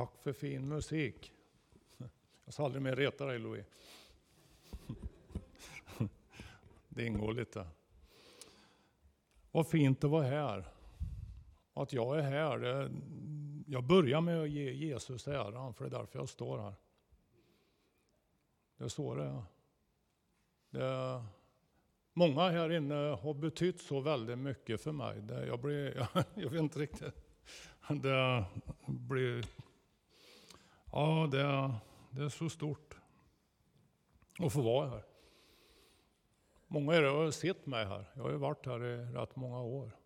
Tack för fin musik. Jag ska aldrig mer reta dig Louis. Det ingår lite. Vad fint att vara här. Att jag är här. Det, jag börjar med att ge Jesus äran, för det är därför jag står här. Det är så det är. Det, många här inne har betytt så väldigt mycket för mig. Det, jag, blir, jag, jag vet inte riktigt. Det blir... Ja, det, det är så stort att få vara här. Många er har sett mig här. Jag har ju varit här i rätt många år.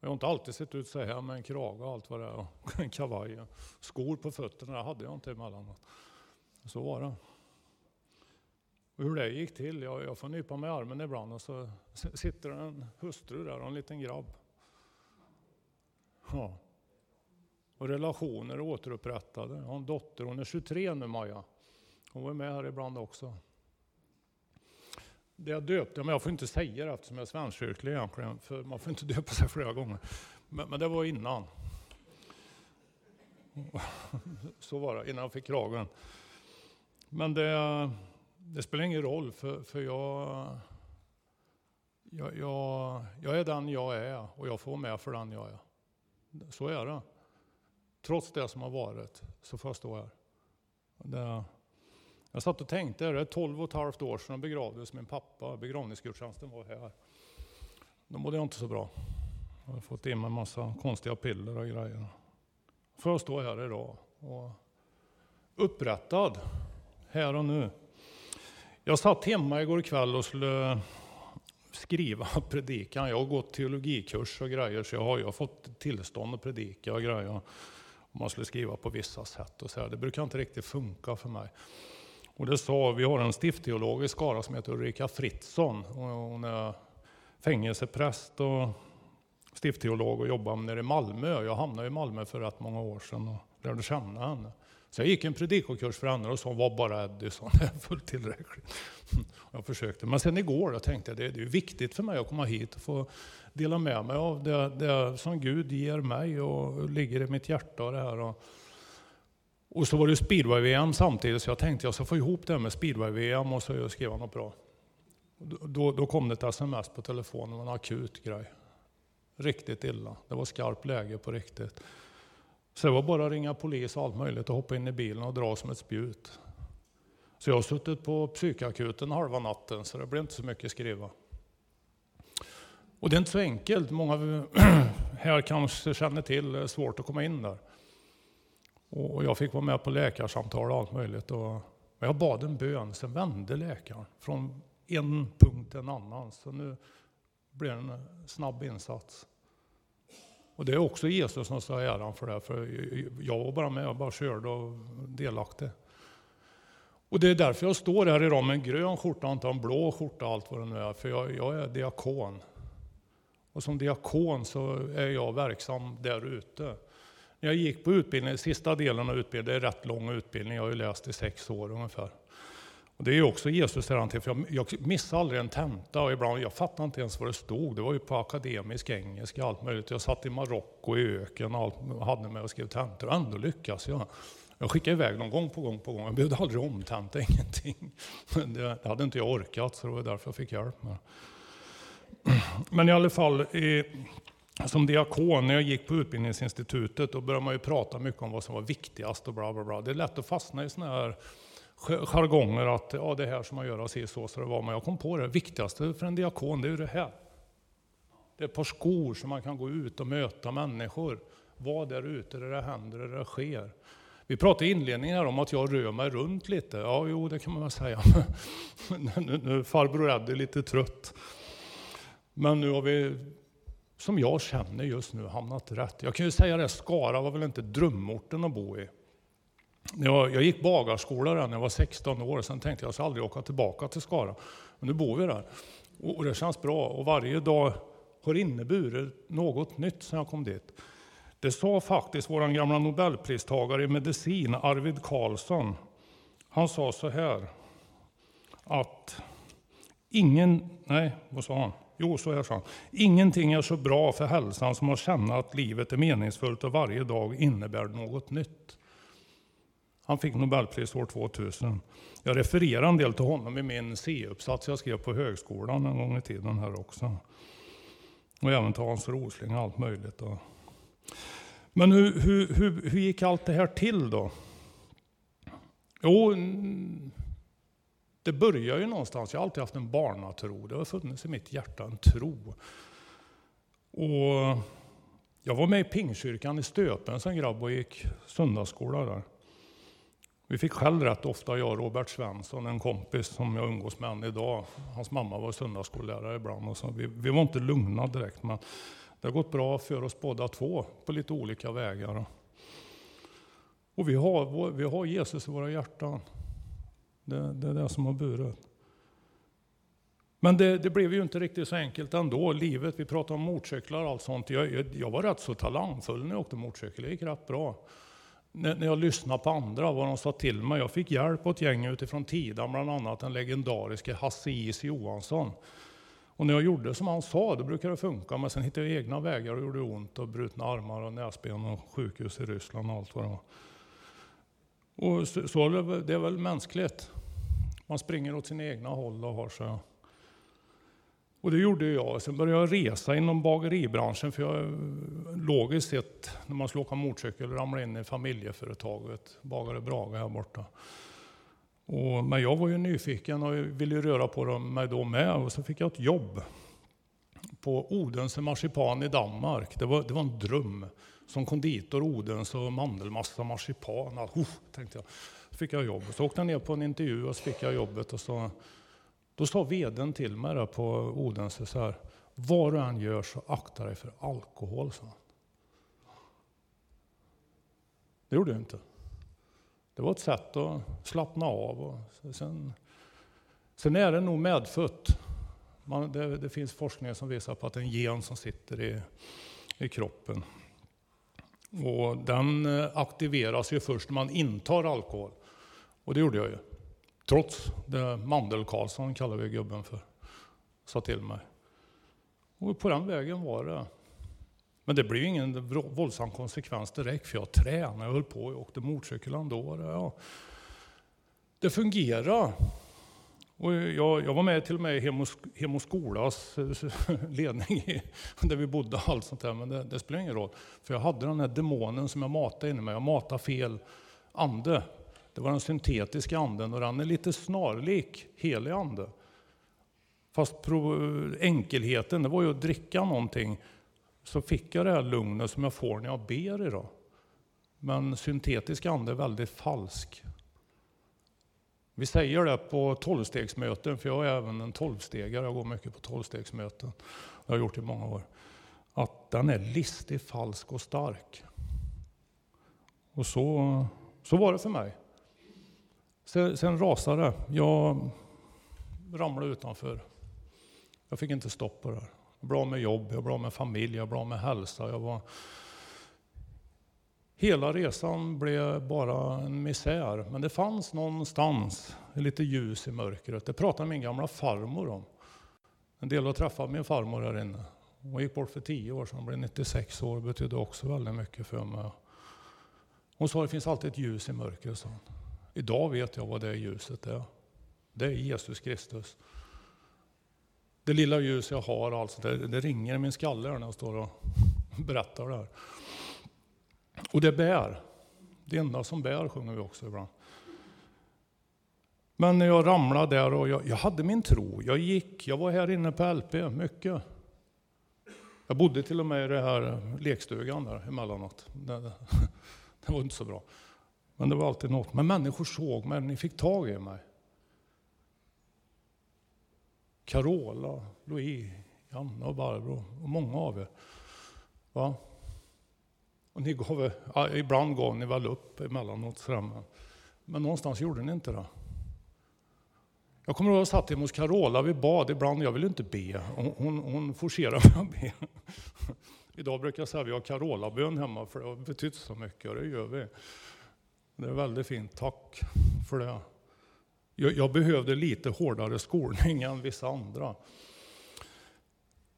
Jag har inte alltid sett ut så här med en krage och allt vad det är. Och en kavaj. Skor på fötterna det hade jag inte emellanåt. Så var det. Och hur det gick till, jag, jag får nypa mig i armen ibland och så sitter en hustru där och en liten grabb. Ja. Och relationer återupprättade. Jag har en dotter, hon är 23 nu Maja. Hon var med här ibland också. Det jag döpte, men jag får inte säga det eftersom jag är svenskkyrklig egentligen, för man får inte döpa sig flera gånger. Men, men det var innan. Så var det, innan jag fick kragen. Men det, det spelar ingen roll, för, för jag, jag, jag, jag är den jag är och jag får med för den jag är. Så är det. Trots det som har varit så får jag stå här. Det, jag satt och tänkte, det är 12 och ett halvt år sedan jag begravdes min pappa. Begravningsgudstjänsten var här. Då mådde jag inte så bra. Jag har fått in mig en massa konstiga piller och grejer. Får jag stå här idag och upprättad här och nu. Jag satt hemma igår kväll och skulle skriva predikan. Jag har gått teologikurs och grejer så jag har, jag har fått tillstånd att predika och grejer. Man skulle skriva på vissa sätt och så här. Det brukar inte riktigt funka för mig. Och det sa, vi har en stiftteolog i Skara som heter Ulrika Fritzson. Hon är fängelsepräst och stiftteolog och jobbar nere i Malmö. Jag hamnade i Malmö för rätt många år sedan och lärde känna henne. Så jag gick en predikokurs för henne och så var bara Edison, det är fullt tillräckligt. Jag försökte. Men sen igår då tänkte jag det, det är viktigt för mig att komma hit och få dela med mig av det, det som Gud ger mig och ligger i mitt hjärta. Och det här. Och, och så var det speedway-VM samtidigt, så jag tänkte jag ska få ihop det med speedway-VM och så skrev jag något bra. Då, då kom det ett sms på telefonen, det var en akut grej. Riktigt illa. Det var skarpt läge på riktigt. Så det var bara att ringa polis och allt möjligt och hoppa in i bilen och dra som ett spjut. Så jag har suttit på psykakuten halva natten, så det blev inte så mycket skriva. Och det är inte så enkelt. Många här kanske känner till det är svårt att komma in där. Och jag fick vara med på läkarsamtal och allt möjligt. Och jag bad en bön, sen vände läkaren från en punkt till en annan. Så nu blir det en snabb insats. Och det är också Jesus som ska ha äran för det, för jag var bara med, jag bara körde och delaktig. Och det är därför jag står här idag med en grön skjorta, inte en blå skjorta, allt vad det nu är, för jag, jag är diakon. Och som diakon så är jag verksam där ute. När jag gick på utbildningen, sista delen av utbildningen, det är rätt lång utbildning, jag har ju läst i sex år ungefär. Och det är också Jesus här till, för jag, jag missade aldrig en tenta och ibland, jag fattade inte ens vad det stod. Det var ju på akademisk engelska allt möjligt. Jag satt i Marocko i öken och allt, hade med och skrev tentor och ändå lyckas jag. Jag skickade iväg dem gång på gång på gång. Jag behövde aldrig omtenta, ingenting. Det, det hade inte jag orkat, så det var därför jag fick hjälp med Men i alla fall, i, som diakon, när jag gick på utbildningsinstitutet, då började man ju prata mycket om vad som var viktigast och bla bla bla. Det är lätt att fastna i sådana här jargonger att ja, det här som man gör och så, så, ska det vara. Men jag kom på det, det viktigaste för en diakon, det är ju det här. Det är ett par skor så man kan gå ut och möta människor. Vara där ute där det händer, där det sker. Vi pratade i inledningen här om att jag rör mig runt lite. Ja, jo, det kan man väl säga. nu, nu farbror Eddie är lite trött. Men nu har vi, som jag känner just nu, hamnat rätt. Jag kan ju säga det, Skara var väl inte drömorten att bo i. Jag, jag gick bagarskola när jag var 16 år, sen tänkte jag att jag aldrig åka tillbaka till Skara. Men nu bor vi där. Och, och det känns bra. Och varje dag har inneburit något nytt sen jag kom dit. Det sa faktiskt vår gamla nobelpristagare i medicin, Arvid Carlsson. Han sa så här att ingen, nej vad sa han? Jo, så här sa han. Ingenting är så bra för hälsan som att känna att livet är meningsfullt och varje dag innebär något nytt. Han fick Nobelpris år 2000. Jag refererar en del till honom i min C-uppsats jag skrev på högskolan en gång i tiden här också. Och även till Hans Rosling och allt möjligt. Men hur, hur, hur, hur gick allt det här till då? Jo, det börjar ju någonstans. Jag har alltid haft en barnatro. Det har funnits i mitt hjärta en tro. Och jag var med i Pingkyrkan i Stöpen som grabb och gick söndagsskola där. Vi fick själv rätt ofta, jag och Robert Svensson, en kompis som jag umgås med än idag. Hans mamma var söndagsskollärare ibland. Och så. Vi, vi var inte lugna direkt, men det har gått bra för oss båda två på lite olika vägar. Och vi har, vi har Jesus i våra hjärtan. Det, det är det som har burit. Men det, det, blev ju inte riktigt så enkelt ändå. Livet, vi pratade om motorcyklar och allt sånt. Jag, jag, jag var rätt så talangfull när jag åkte motorcykel. Det gick rätt bra. När, jag lyssnade på andra, vad de sa till mig. Jag fick hjälp av ett gäng utifrån Tidan, bland annat den legendariske Hasse Is Johansson. Och när jag gjorde som han sa, då brukade det funka. Men sen hittade jag egna vägar och gjorde ont. Och brutna armar och näsben och sjukhus i Ryssland och allt vad det var. Och så, så det är väl mänskligt. Man springer åt sina egna håll och har sig. Och det gjorde jag. Sen började jag resa inom bageribranschen. För jag logiskt sett, när man skulle åka motorcykel, ramlade in i familjeföretaget Bagare Brage här borta. Och, men jag var ju nyfiken och ville röra på mig då med. Och så fick jag ett jobb på Odense marsipan i Danmark. Det var, det var en dröm. Som konditor Odense och mandelmassa marsipan. Oh, tänkte jag. Så fick jag jobb. Så åkte jag ner på en intervju och så fick jag jobbet. Och så då sa veden till mig där på Odense så här. Vad du än gör så akta dig för alkohol, sa han. Det gjorde jag inte. Det var ett sätt att slappna av. Och sen, sen är det nog medfött. Man, det, det, finns forskning som visar på att det är en gen som sitter i, i kroppen. Och den eh, aktiveras ju först när man intar alkohol. Och det gjorde jag ju. Trots det Mandel-Karlsson kallar vi gubben för, sa till mig. Och på den vägen var det. Men det blev ingen våldsam konsekvens direkt, för jag tränade, jag höll på, jag åkte motorcykel ändå. Ja. Det fungerar. Och jag, jag, var med till och med i Hem och skolas eh, ledning, där vi bodde och allt sånt där, men det, det spelar ingen roll. För jag hade den här demonen som jag matade in i mig, jag matade fel ande. Det var den syntetiska anden och den är lite snarlik helig ande. Fast enkelheten, det var ju att dricka någonting, så fick jag det här lugnet som jag får när jag ber idag. Men syntetisk ande är väldigt falsk. Vi säger det på tolvstegsmöten, för jag är även en tolvstegare, jag går mycket på tolvstegsmöten. Det har jag gjort i många år. Att den är listig, falsk och stark. Och så, så var det för mig. Sen, sen rasade det. Jag ramlade utanför. Jag fick inte stopp på det. Jag blev av med jobb, jag blev av med familj, jag blev av med hälsa. Jag var... Hela resan blev bara en misär. Men det fanns någonstans lite ljus i mörkret. Det pratade min gamla farmor om. En del har träffat min farmor här inne. Hon gick bort för tio år sedan, hon blev 96 år. Det betydde också väldigt mycket för mig. Hon sa att det finns alltid ett ljus i mörkret. sa hon. Idag vet jag vad det ljuset är. Det är Jesus Kristus. Det lilla ljus jag har, alltså, det, det ringer i min skalle när jag står och berättar det här. Och det bär. Det enda som bär sjunger vi också ibland. Men när jag ramlade där och jag, jag, hade min tro. Jag gick, jag var här inne på LP mycket. Jag bodde till och med i den här lekstugan där emellanåt. Det, det, det var inte så bra. Men det var alltid något. Men människor såg mig, ni fick tag i mig. Carola, Louis, Janne och Barbro och många av er. Va? Och ni gav, ja, ibland gav ni väl upp emellanåt, men, men någonstans gjorde ni inte det. Jag kommer ihåg att jag satt hemma hos Carola, vi bad ibland, jag ville inte be. Hon, hon, hon forcerade mig att be. Idag brukar jag säga att vi har Carola-bön hemma, för det har betytt så mycket, och det gör vi. Det är väldigt fint, tack för det. Jag, jag behövde lite hårdare skolning än vissa andra.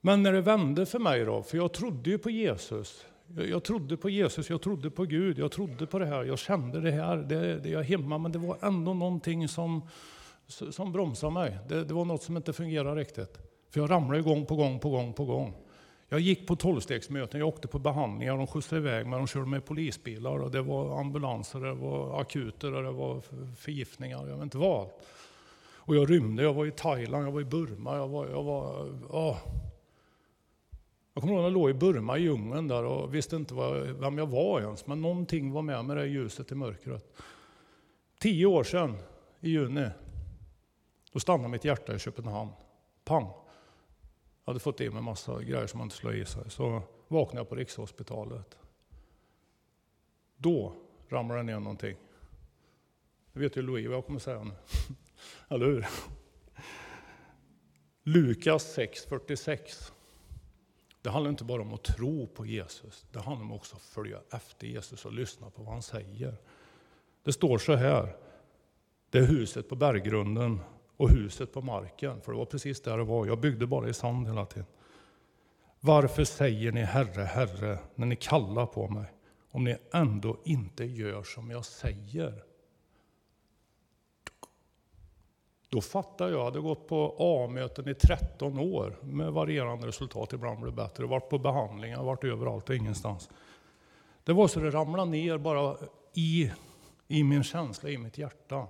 Men när det vände för mig då, för jag trodde ju på Jesus. Jag, jag trodde på Jesus, jag trodde på Gud, jag trodde på det här, jag kände det här, det, det är hemma, men det var ändå någonting som, som bromsade mig. Det, det var något som inte fungerade riktigt. För jag ramlade gång på gång på gång på gång. Jag gick på tolvstegsmöten, jag åkte på behandlingar, de skjutsade iväg mig, de körde med polisbilar och det var ambulanser, det var akuter och det var förgiftningar, jag vet inte vad. Och jag rymde, jag var i Thailand, jag var i Burma, jag var... Jag, var, åh. jag kommer ihåg när jag låg i Burma i djungeln där och visste inte vad, vem jag var ens, men någonting var med mig det ljuset i mörkret. Tio år sedan, i juni, då stannade mitt hjärta i Köpenhamn. Pang! Jag hade fått i mig massa grejer som man inte skulle ha i sig. Så vaknade jag på Rikshospitalet. Då ramlade det ner någonting. Det vet ju Louis vad jag kommer säga nu. Eller hur? Lukas 6.46. Det handlar inte bara om att tro på Jesus. Det handlar om också att följa efter Jesus och lyssna på vad han säger. Det står så här. Det är huset på berggrunden och huset på marken. För det var precis där det var. Jag byggde bara i sand hela tiden. Varför säger ni Herre, Herre när ni kallar på mig om ni ändå inte gör som jag säger? Då fattade jag, jag hade gått på A-möten i 13 år med varierande resultat, ibland blev det bättre, varit på behandlingar, varit överallt och ingenstans. Det var så det ramlade ner bara i, i min känsla, i mitt hjärta.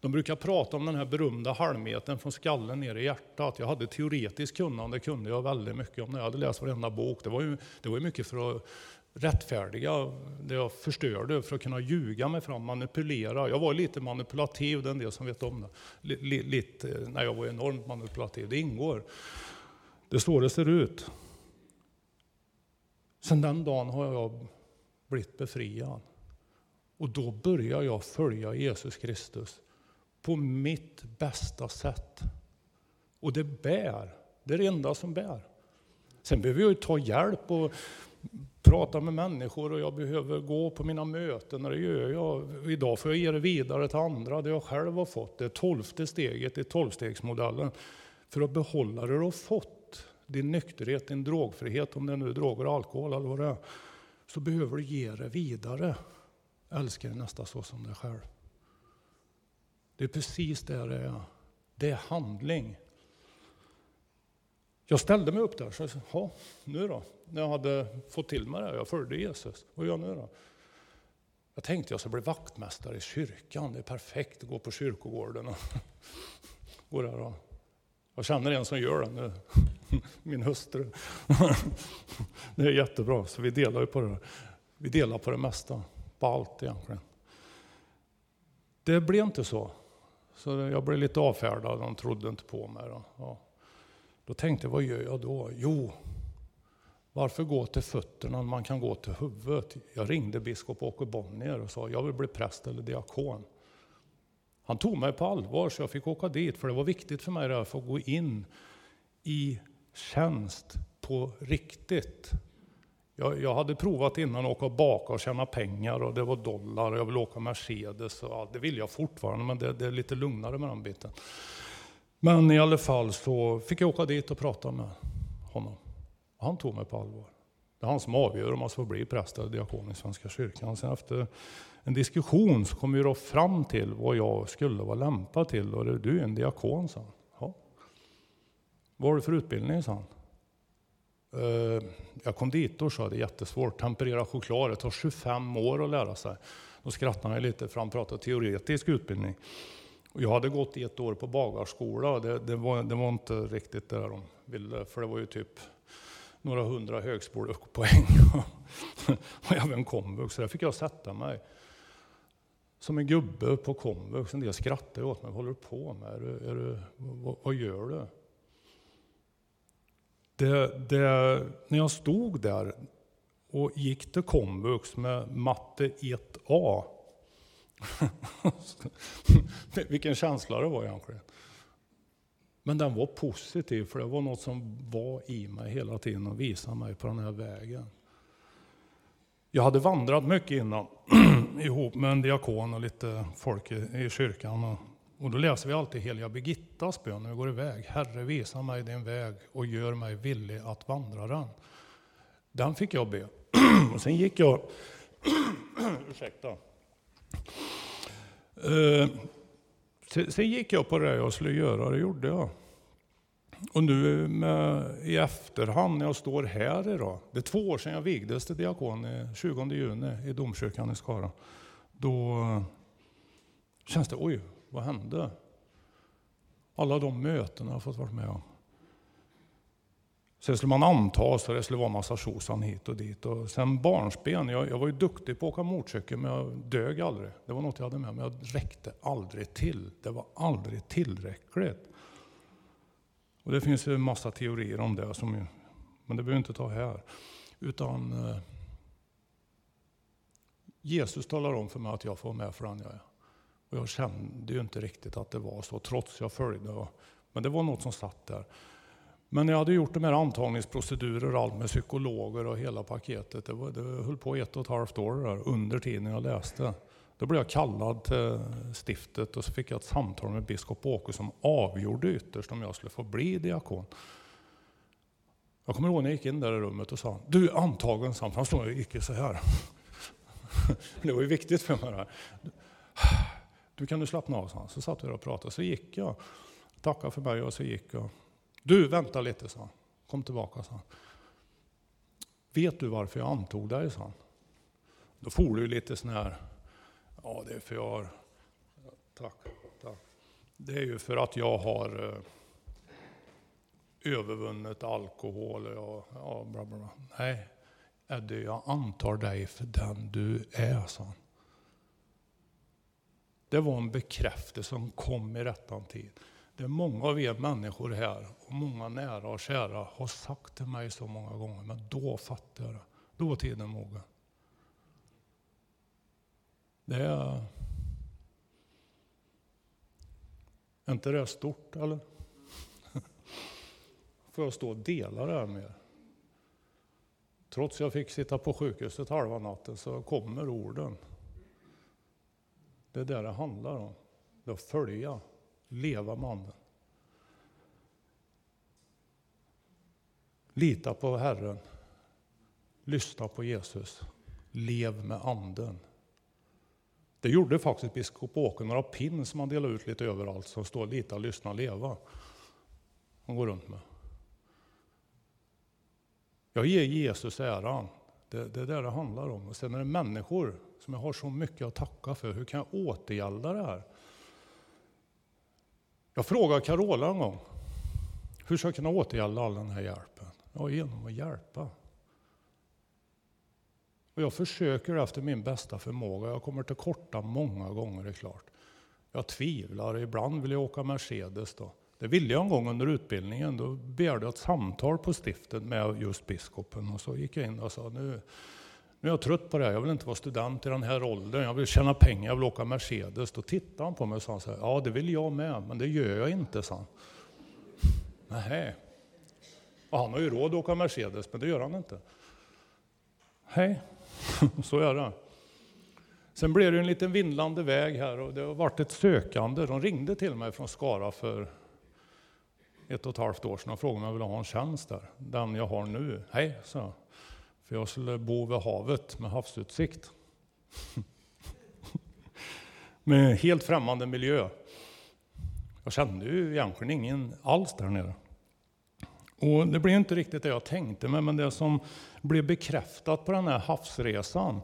De brukar prata om den här berömda halvmetern från skallen ner i hjärtat. Jag hade teoretiskt kunnande, kunde jag väldigt mycket om när jag hade läst varenda bok. Det var ju, det var ju mycket för att rättfärdiga det jag förstörde, för att kunna ljuga mig fram, manipulera. Jag var lite manipulativ, det är en del som vet om det. Lite, eh, nej, jag var enormt manipulativ, det ingår. Det är så det ser ut. Sen den dagen har jag blivit befriad. Och då börjar jag följa Jesus Kristus på mitt bästa sätt. Och det bär. Det är det enda som bär. Sen behöver jag ta hjälp och prata med människor och jag behöver gå på mina möten och det gör jag. Idag får jag ge det vidare till andra, det jag själv har fått. Det tolfte steget i tolvstegsmodellen. För att behålla det du har fått, din nykterhet, din drogfrihet, om det nu är droger och alkohol eller vad det är, så behöver du ge det vidare. Älska din nästa så som dig själv. Det är precis det det är. Eh, det är handling. Jag ställde mig upp där och sa, nu då? När jag hade fått till mig det, jag följde Jesus. Vad gör jag nu då? Jag tänkte jag ska bli vaktmästare i kyrkan, det är perfekt att gå på kyrkogården och gå där och jag känner en som gör det nu, min hustru. Det är jättebra, så vi delar ju på det. Vi delar på det mesta, på allt egentligen. Det blev inte så. Så jag blev lite avfärdad, de trodde inte på mig. Då, ja. då tänkte jag, vad gör jag då? Jo, varför gå till fötterna när man kan gå till huvudet? Jag ringde biskop Åke Bonnier och sa, jag vill bli präst eller diakon. Han tog mig på allvar så jag fick åka dit, för det var viktigt för mig att få gå in i tjänst på riktigt. Jag, jag, hade provat innan att åka och baka och tjäna pengar och det var dollar och jag vill åka Mercedes. Och allt. Det vill jag fortfarande men det, det, är lite lugnare med den biten. Men i alla fall så fick jag åka dit och prata med honom. Han tog mig på allvar. Det är han som avgör om man ska bli präst eller diakon i Svenska kyrkan. Sen efter en diskussion så kom vi då fram till vad jag skulle vara lämpad till. Och det, du är en diakon, sa han. Ja. Vad har du för utbildning, sa han. Eh, jag kom dit och sa det är jättesvårt. Temperera choklad, det tar 25 år att lära sig. Då skrattade han lite för han pratade teoretisk utbildning. Och jag hade gått ett år på bagarskola. Det, det, var, det var inte riktigt det de ville, för det var ju typ några hundra högskolepoäng och även komvux. Så där fick jag sätta mig som en gubbe på komvux. En del skrattade åt mig. Vad håller du på med? Är du, är du, vad, vad gör du? Det, det, när jag stod där och gick till komvux med matte 1A. Vilken känsla det var egentligen. Men den var positiv, för det var något som var i mig hela tiden och visade mig på den här vägen. Jag hade vandrat mycket innan, ihop med en diakon och lite folk i, i kyrkan. Och och då läser vi alltid heliga Birgittas bön när vi går iväg. Herre visa mig din väg och gör mig villig att vandra den. Den fick jag be. och sen gick jag... ursäkta. Eh, sen gick jag på det jag skulle göra, det gjorde jag. Och nu med, i efterhand när jag står här idag, det är två år sedan jag vigdes till diakon, 20 juni i domkyrkan i Skara. Då eh, känns det, oj, vad hände? Alla de mötena jag har fått vara med om. Sen skulle man antas och det skulle vara massa tjosan hit och dit. Och sen barnsben, jag, jag var ju duktig på att åka motorcykel men jag dög aldrig. Det var något jag hade med mig, jag räckte aldrig till. Det var aldrig tillräckligt. Och det finns en massa teorier om det, som, men det behöver vi inte ta här. Utan eh, Jesus talar om för mig att jag får med för den jag är. Och jag kände ju inte riktigt att det var så, trots jag följde. Men det var något som satt där. Men när jag hade gjort de här antagningsprocedurer och allt med psykologer och hela paketet, det, var, det höll på ett och ett halvt år där, under tiden jag läste. Då blev jag kallad till stiftet och så fick jag ett samtal med biskop Åke som avgjorde ytterst om jag skulle få bli diakon. Jag kommer ihåg när jag gick in där i rummet och sa, du är antagen, sa han, han stod och gick så här. Det var ju viktigt för mig. Där. Du kan du slappna av, sa han. Så satt vi och pratade, så gick jag. Tackade för mig och så gick jag. Du, vänta lite, sa han. Kom tillbaka, sa han. Vet du varför jag antog dig, sa han. Då for du lite sån här, ja det är för jag har, tack, tack. Det är ju för att jag har eh, övervunnit alkohol och jag, ja, bla, bla, bla. Nej, Eddie, jag antar dig för den du är, sa han. Det var en bekräftelse som kom i rättan tid. Det är många av er människor här, och många nära och kära, har sagt till mig så många gånger, men då fattade jag det. Då var tiden mogen. Det är... Är inte det stort, eller? Får jag stå och dela det här med er? Trots att jag fick sitta på sjukhuset halva natten så kommer orden. Det är det det handlar om. Det är att följa, leva med Anden. Lita på Herren. Lyssna på Jesus. Lev med Anden. Det gjorde faktiskt biskop Åke, några pin som han delade ut lite överallt som står lita, lyssna, leva. Han går runt med. Jag ger Jesus äran. Det, det är det det handlar om. Och sen är det människor som jag har så mycket att tacka för. Hur kan jag återgälda det här? Jag frågade Carola en gång. Hur ska jag kunna återgälda all den här hjälpen? Ja, genom att hjälpa. Och jag försöker efter min bästa förmåga. Jag kommer till korta många gånger, det är klart. Jag tvivlar, ibland vill jag åka Mercedes. Då. Det ville jag en gång under utbildningen. Då begärde jag ett samtal på stiftet med just biskopen. Och så gick jag in och sa, nu, nu är jag trött på det här. Jag vill inte vara student i den här åldern. Jag vill tjäna pengar, jag vill åka Mercedes. Då tittade han på mig och sa, så här, ja det vill jag med, men det gör jag inte, sa han. Nähä. Och han har ju råd att åka Mercedes, men det gör han inte. Hej, så är det. Sen blev det en liten vindlande väg här och det har varit ett sökande. De ringde till mig från Skara för ett och ett halvt år sedan och frågade om jag ville ha en tjänst där. Den jag har nu. Hej, sa jag. För jag skulle bo vid havet med havsutsikt. med helt främmande miljö. Jag kände ju egentligen ingen alls där nere. Och det blev inte riktigt det jag tänkte mig, men det som blev bekräftat på den här havsresan,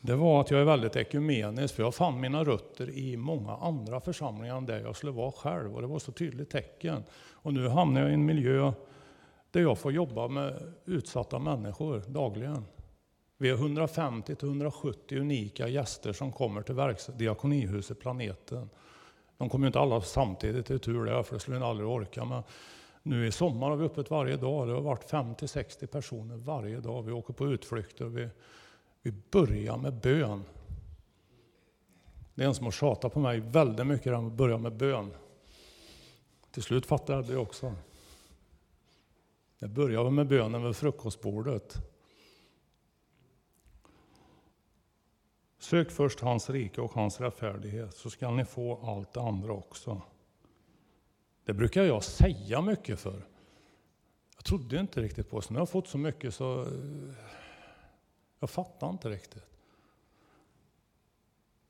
det var att jag är väldigt ekumenisk, för jag fann mina rötter i många andra församlingar än där jag skulle vara själv. Och det var så tydligt tecken. Och nu hamnar jag i en miljö där jag får jobba med utsatta människor dagligen. Vi är 150-170 unika gäster som kommer till Diakonihuset Planeten. De kommer inte alla samtidigt, det är tur det, för det skulle ni aldrig orka. Men nu i sommar har vi öppet varje dag. Det har varit 50-60 personer varje dag. Vi åker på utflykter. Vi, vi börjar med bön. Det är en som har tjatat på mig väldigt mycket om att börja med bön. Till slut fattade jag det också. Det börjar med bönen vid frukostbordet. Sök först hans rike och hans rättfärdighet så ska ni få allt det andra också. Det brukar jag säga mycket för. Jag trodde inte riktigt på det. Så nu har jag fått så mycket så... Eh, jag fattar inte riktigt.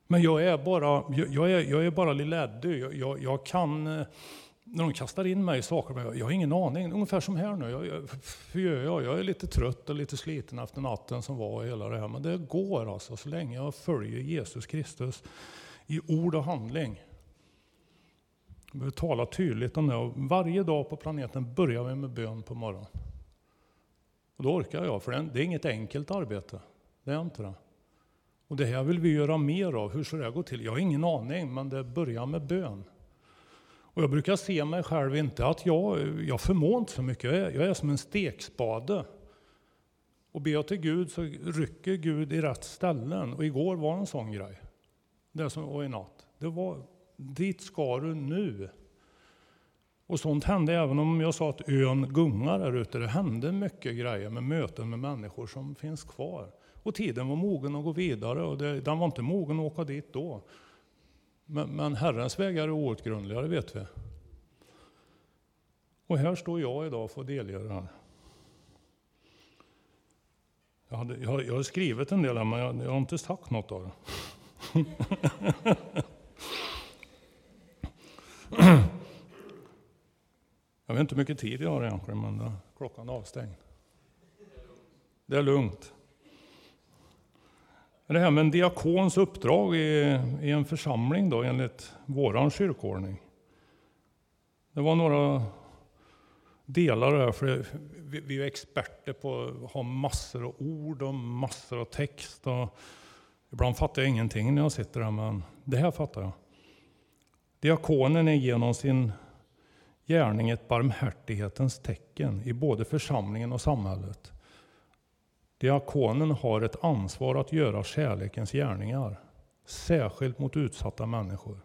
Men jag är bara, jag är, jag är bara lilla Eddie. Jag, jag, jag, kan, eh, när de kastar in mig i saker, jag, har ingen aning. Ungefär som här nu. Jag, jag, hur gör jag? Jag är lite trött och lite sliten efter natten som var och hela det här. Men det går alltså, så länge jag följer Jesus Kristus i ord och handling. Jag behöver tala tydligt om det. Varje dag på planeten börjar vi med bön på morgonen. Och då orkar jag, för det är inget enkelt arbete. Det är inte det. Och det här vill vi göra mer av. Hur ska det gå till? Jag har ingen aning, men det börjar med bön. Och jag brukar se mig själv inte att jag, jag förmår inte så mycket. Jag är, jag är som en stekspade. Och ber jag till Gud så rycker Gud i rätt ställen. Och igår var en sån grej. Det som, och i natt. Det var, dit ska du nu. Och sånt hände även om jag sa att ön gungar där ute. Det hände mycket grejer med möten med människor som finns kvar. Och tiden var mogen att gå vidare och det, den var inte mogen att åka dit då. Men, men Herrens vägar är outgrundliga, det vet vi. Och här står jag idag och får delgöra Jag, hade, jag, jag har skrivit en del här, men jag, jag har inte sagt något av det. jag vet inte hur mycket tid jag har egentligen, men klockan är avstängd. Det är lugnt. Det här med en diakons uppdrag i, i en församling då, enligt vår kyrkoordning. Det var några delar där, för vi, vi är experter på att ha massor av ord och massor av text. Och ibland fattar jag ingenting när jag sitter där, men det här fattar jag. Diakonen är genom sin gärning ett barmhärtighetens tecken i både församlingen och samhället. Diakonen har ett ansvar att göra kärlekens gärningar, särskilt mot utsatta människor.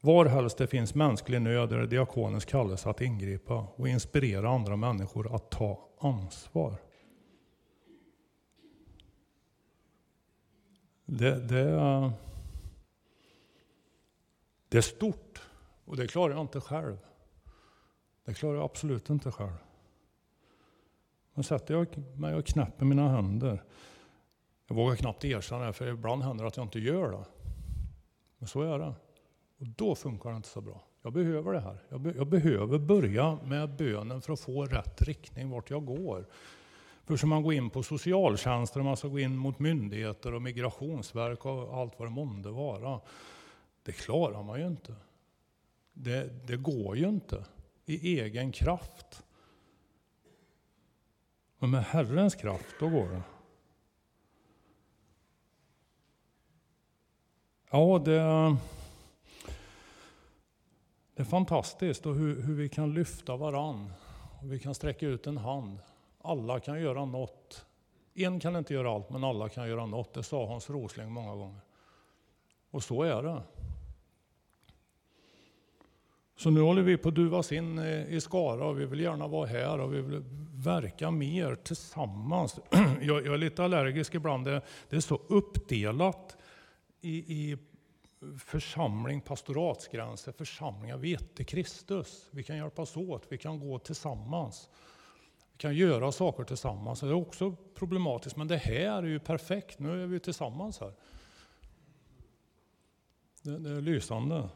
Varhelst det finns mänsklig nöd är det diakonens kallelse att ingripa och inspirera andra människor att ta ansvar. Det, det, det är stort och det klarar jag inte själv. Det klarar jag absolut inte själv. Då sätter jag mig och knäpper mina händer. Jag vågar knappt erkänna det, för ibland händer det att jag inte gör det. Men så är det. Och då funkar det inte så bra. Jag behöver det här. Jag, be jag behöver börja med bönen för att få rätt riktning vart jag går. För ska man gå in på socialtjänsten, man ska gå in mot myndigheter och migrationsverk och allt vad det månde vara. Det klarar man ju inte. Det, det går ju inte i egen kraft. Men med Herrens kraft, då går det. Ja, det, det är fantastiskt och hur, hur vi kan lyfta varann. Och vi kan sträcka ut en hand. Alla kan göra något. En kan inte göra allt, men alla kan göra något. Det sa Hans Rosling många gånger. Och så är det. Så nu håller vi på att duvas in eh, i Skara och vi vill gärna vara här och vi vill verka mer tillsammans. Jag, är lite allergisk ibland. Det, är så uppdelat i, i församling, pastoratsgränser, församlingar. Vi är Kristus. Vi kan hjälpas åt, vi kan gå tillsammans. Vi kan göra saker tillsammans. Det är också problematiskt, men det här är ju perfekt. Nu är vi tillsammans här. Det, det är lysande.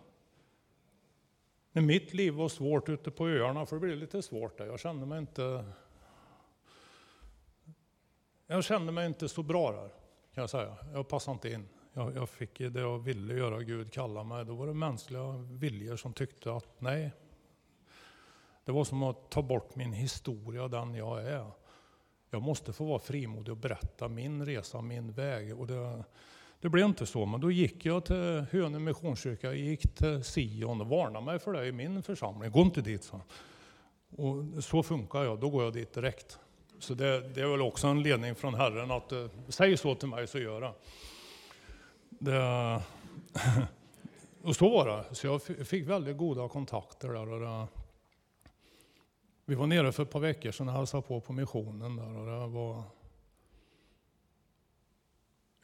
När mitt liv var svårt ute på öarna, för det blev lite svårt där. Jag kände mig inte... Jag kände mig inte så bra där, kan jag säga. Jag passade inte in. Jag, jag fick det jag ville göra, Gud kallade mig. Då var det mänskliga viljor som tyckte att nej. Det var som att ta bort min historia, den jag är. Jag måste få vara frimodig och berätta min resa, min väg. Och det, det blev inte så, men då gick jag till Hönö Missionskyrka, jag gick till Sion och varnade mig för det i min församling. Gå inte dit, så. Och så funkar jag, då går jag dit direkt. Så det, det är väl också en ledning från Herren att eh, säg så till mig så gör jag. Det, och så var det. Så jag fick väldigt goda kontakter där. Och det, vi var nere för ett par veckor sedan och hälsade på på missionen där och det var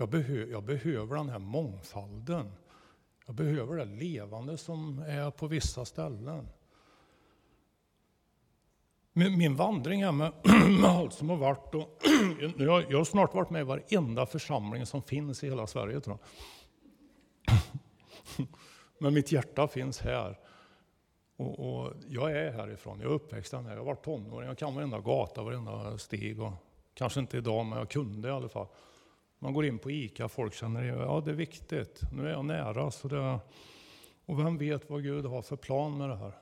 jag, behö, jag behöver den här mångfalden. Jag behöver det levande som är på vissa ställen. Min, min vandring här med, med allt som har varit. Och, jag, jag har snart varit med i varenda församling som finns i hela Sverige tror jag. Men mitt hjärta finns här. Och, och, jag är härifrån, jag är uppväxt här. Jag har varit tonåring, jag kan varenda gata, varenda steg. Och, kanske inte idag, men jag kunde i alla fall. Man går in på ICA, folk känner ja det är viktigt, nu är jag nära. Så det, och vem vet vad Gud har för plan med det här?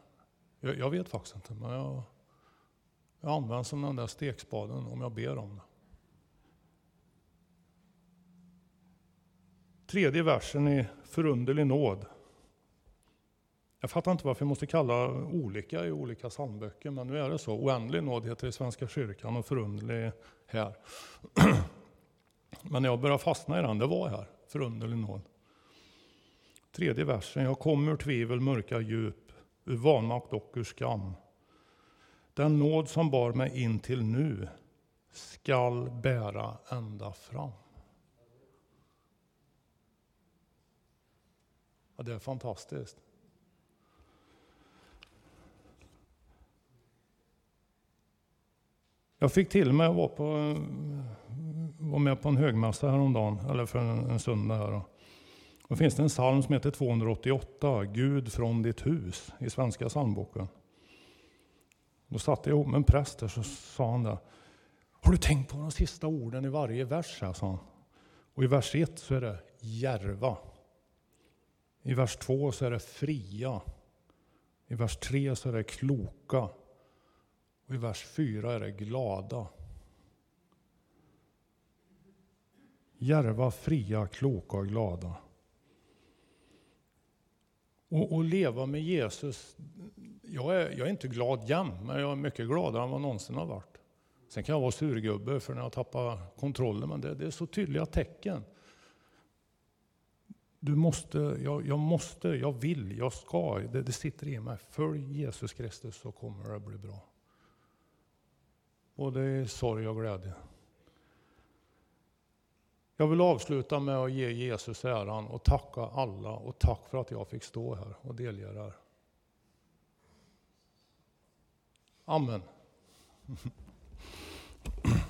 Jag, jag vet faktiskt inte, men jag, jag används som den där stekspaden om jag ber om det. Tredje versen i Förunderlig nåd. Jag fattar inte varför vi måste kalla olika i olika psalmböcker, men nu är det så. Oändlig nåd heter det i Svenska kyrkan och förunderlig här. Men när jag började fastna i den, det var här, förunderlig nåd. Tredje versen, jag kom ur tvivel, mörka djup, ur vanmakt och ur skam. Den nåd som bar mig in till nu skall bära ända fram. Ja, det är fantastiskt. Jag fick till mig att vara, på, eh, var med på en högmässa häromdagen, eller för en, en söndag. Här. Då finns det en psalm som heter 288, Gud från ditt hus, i Svenska psalmboken. Då satt jag ihop med en präst där så sa han det. Har du tänkt på de sista orden i varje vers? Här, sa han. Och i vers 1 så är det järva. I vers 2 så är det fria. I vers 3 så är det kloka. Och i vers 4 är det glada. Järva, fria, kloka och glada. Och, och leva med Jesus. Jag är, jag är inte glad jämt, men jag är mycket gladare än vad någonsin har varit. Sen kan jag vara surgubbe för när jag tappar kontrollen, men det, det är så tydliga tecken. Du måste, jag, jag, måste, jag vill, jag ska. Det, det sitter i mig. Följ Jesus Kristus så kommer det bli bra. Både i sorg och glädje. Jag vill avsluta med att ge Jesus äran och tacka alla och tack för att jag fick stå här och delge här. Amen.